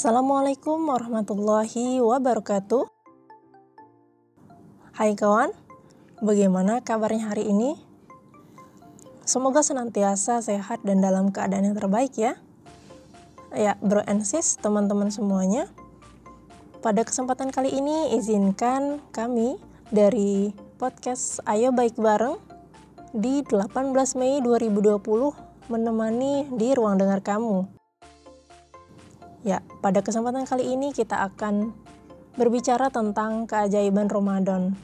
Assalamualaikum warahmatullahi wabarakatuh. Hai kawan, bagaimana kabarnya hari ini? Semoga senantiasa sehat dan dalam keadaan yang terbaik ya. Ya, bro and sis, teman-teman semuanya. Pada kesempatan kali ini izinkan kami dari podcast Ayo Baik Bareng di 18 Mei 2020 menemani di ruang dengar kamu. Ya, pada kesempatan kali ini kita akan berbicara tentang keajaiban Ramadan.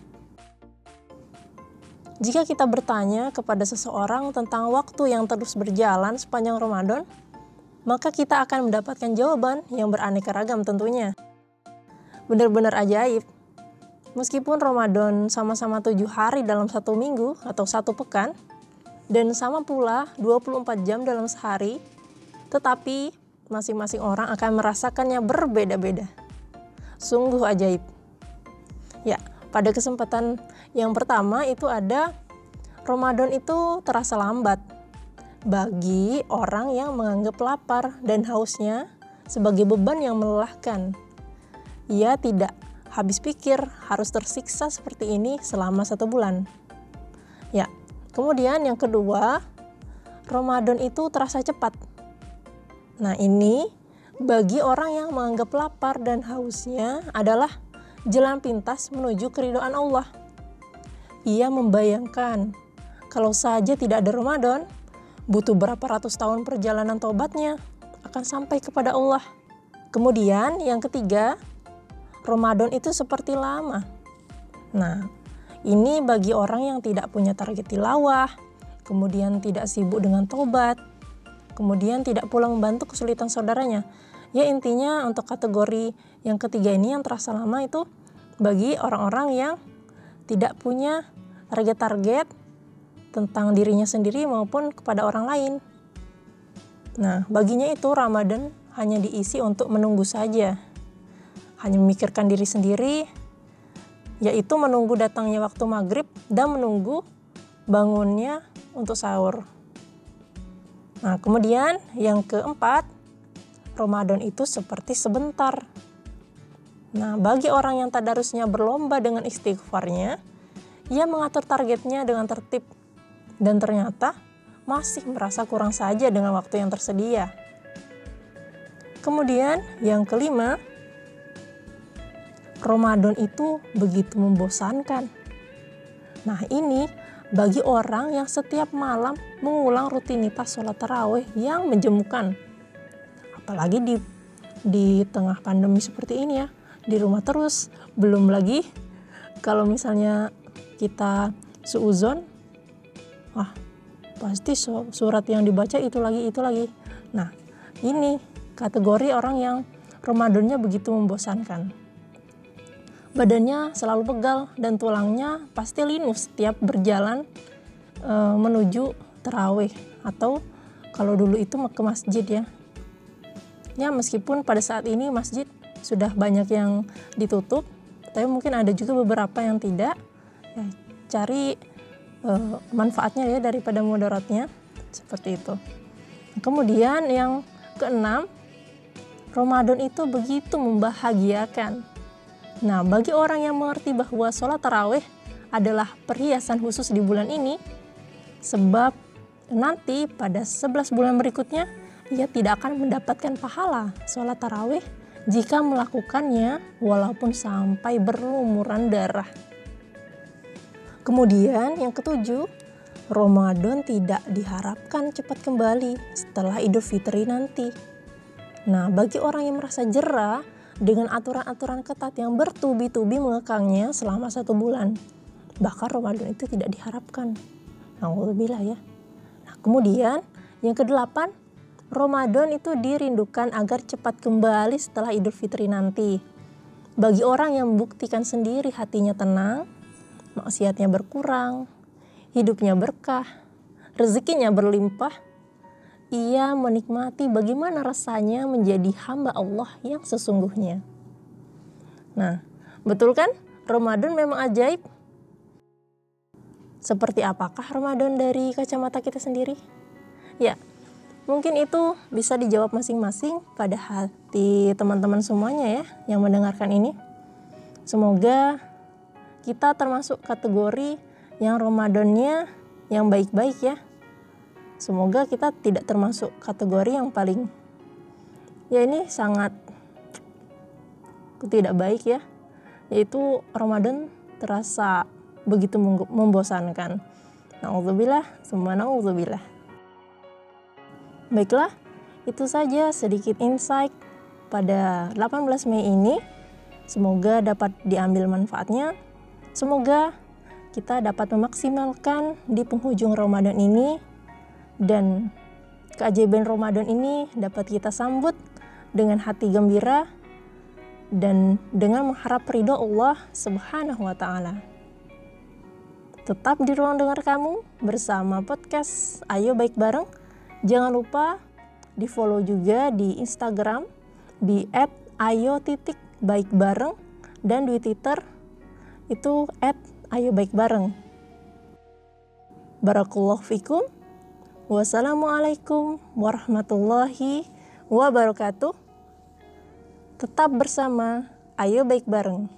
Jika kita bertanya kepada seseorang tentang waktu yang terus berjalan sepanjang Ramadan, maka kita akan mendapatkan jawaban yang beraneka ragam tentunya. Benar-benar ajaib. Meskipun Ramadan sama-sama tujuh hari dalam satu minggu atau satu pekan, dan sama pula 24 jam dalam sehari, tetapi masing-masing orang akan merasakannya berbeda-beda. Sungguh ajaib. Ya, pada kesempatan yang pertama itu ada Ramadan itu terasa lambat bagi orang yang menganggap lapar dan hausnya sebagai beban yang melelahkan. Ia tidak habis pikir harus tersiksa seperti ini selama satu bulan. Ya, kemudian yang kedua, Ramadan itu terasa cepat Nah, ini bagi orang yang menganggap lapar dan hausnya adalah jalan pintas menuju keridoan Allah. Ia membayangkan kalau saja tidak ada Ramadan, butuh berapa ratus tahun perjalanan tobatnya akan sampai kepada Allah. Kemudian yang ketiga, Ramadan itu seperti lama. Nah, ini bagi orang yang tidak punya target tilawah, kemudian tidak sibuk dengan tobat, kemudian tidak pula membantu kesulitan saudaranya. Ya intinya untuk kategori yang ketiga ini yang terasa lama itu bagi orang-orang yang tidak punya target-target tentang dirinya sendiri maupun kepada orang lain. Nah, baginya itu Ramadan hanya diisi untuk menunggu saja. Hanya memikirkan diri sendiri, yaitu menunggu datangnya waktu maghrib dan menunggu bangunnya untuk sahur. Nah, kemudian yang keempat, Ramadan itu seperti sebentar. Nah, bagi orang yang tadarusnya berlomba dengan istighfarnya, ia mengatur targetnya dengan tertib dan ternyata masih merasa kurang saja dengan waktu yang tersedia. Kemudian yang kelima, Ramadan itu begitu membosankan. Nah, ini bagi orang yang setiap malam mengulang rutinitas sholat taraweh yang menjemukan. Apalagi di di tengah pandemi seperti ini ya, di rumah terus, belum lagi kalau misalnya kita seuzon, wah pasti surat yang dibaca itu lagi itu lagi. Nah, ini kategori orang yang Ramadannya begitu membosankan. Badannya selalu pegal dan tulangnya pasti linu setiap berjalan e, menuju terawih atau kalau dulu itu ke masjid ya. Ya meskipun pada saat ini masjid sudah banyak yang ditutup, tapi mungkin ada juga beberapa yang tidak. Ya, cari e, manfaatnya ya daripada mudaratnya seperti itu. Kemudian yang keenam, Ramadan itu begitu membahagiakan Nah, bagi orang yang mengerti bahwa sholat taraweh adalah perhiasan khusus di bulan ini, sebab nanti pada 11 bulan berikutnya, ia tidak akan mendapatkan pahala sholat taraweh jika melakukannya walaupun sampai berlumuran darah. Kemudian yang ketujuh, Ramadan tidak diharapkan cepat kembali setelah Idul Fitri nanti. Nah, bagi orang yang merasa jerah dengan aturan-aturan ketat yang bertubi-tubi mengekangnya selama satu bulan. Bahkan Ramadan itu tidak diharapkan. Alhamdulillah ya. Nah, kemudian yang kedelapan, Ramadan itu dirindukan agar cepat kembali setelah Idul Fitri nanti. Bagi orang yang membuktikan sendiri hatinya tenang, maksiatnya berkurang, hidupnya berkah, rezekinya berlimpah, ia menikmati bagaimana rasanya menjadi hamba Allah yang sesungguhnya. Nah, betul kan? Ramadan memang ajaib. Seperti apakah Ramadan dari kacamata kita sendiri? Ya, Mungkin itu bisa dijawab masing-masing pada hati teman-teman semuanya ya yang mendengarkan ini. Semoga kita termasuk kategori yang Ramadannya yang baik-baik ya. Semoga kita tidak termasuk kategori yang paling ya ini sangat tidak baik ya. Yaitu Ramadan terasa begitu membosankan. Nauzubillah, semua nauzubillah. Baiklah, itu saja sedikit insight pada 18 Mei ini. Semoga dapat diambil manfaatnya. Semoga kita dapat memaksimalkan di penghujung Ramadan ini dan keajaiban Ramadan ini dapat kita sambut dengan hati gembira dan dengan mengharap ridho Allah Subhanahu wa taala. Tetap di ruang dengar kamu bersama podcast Ayo Baik Bareng Jangan lupa di follow juga di Instagram di @ayo dan di Twitter itu @ayo baik. Barakallahu fikum. Wassalamualaikum warahmatullahi wabarakatuh. Tetap bersama Ayo Baik Bareng.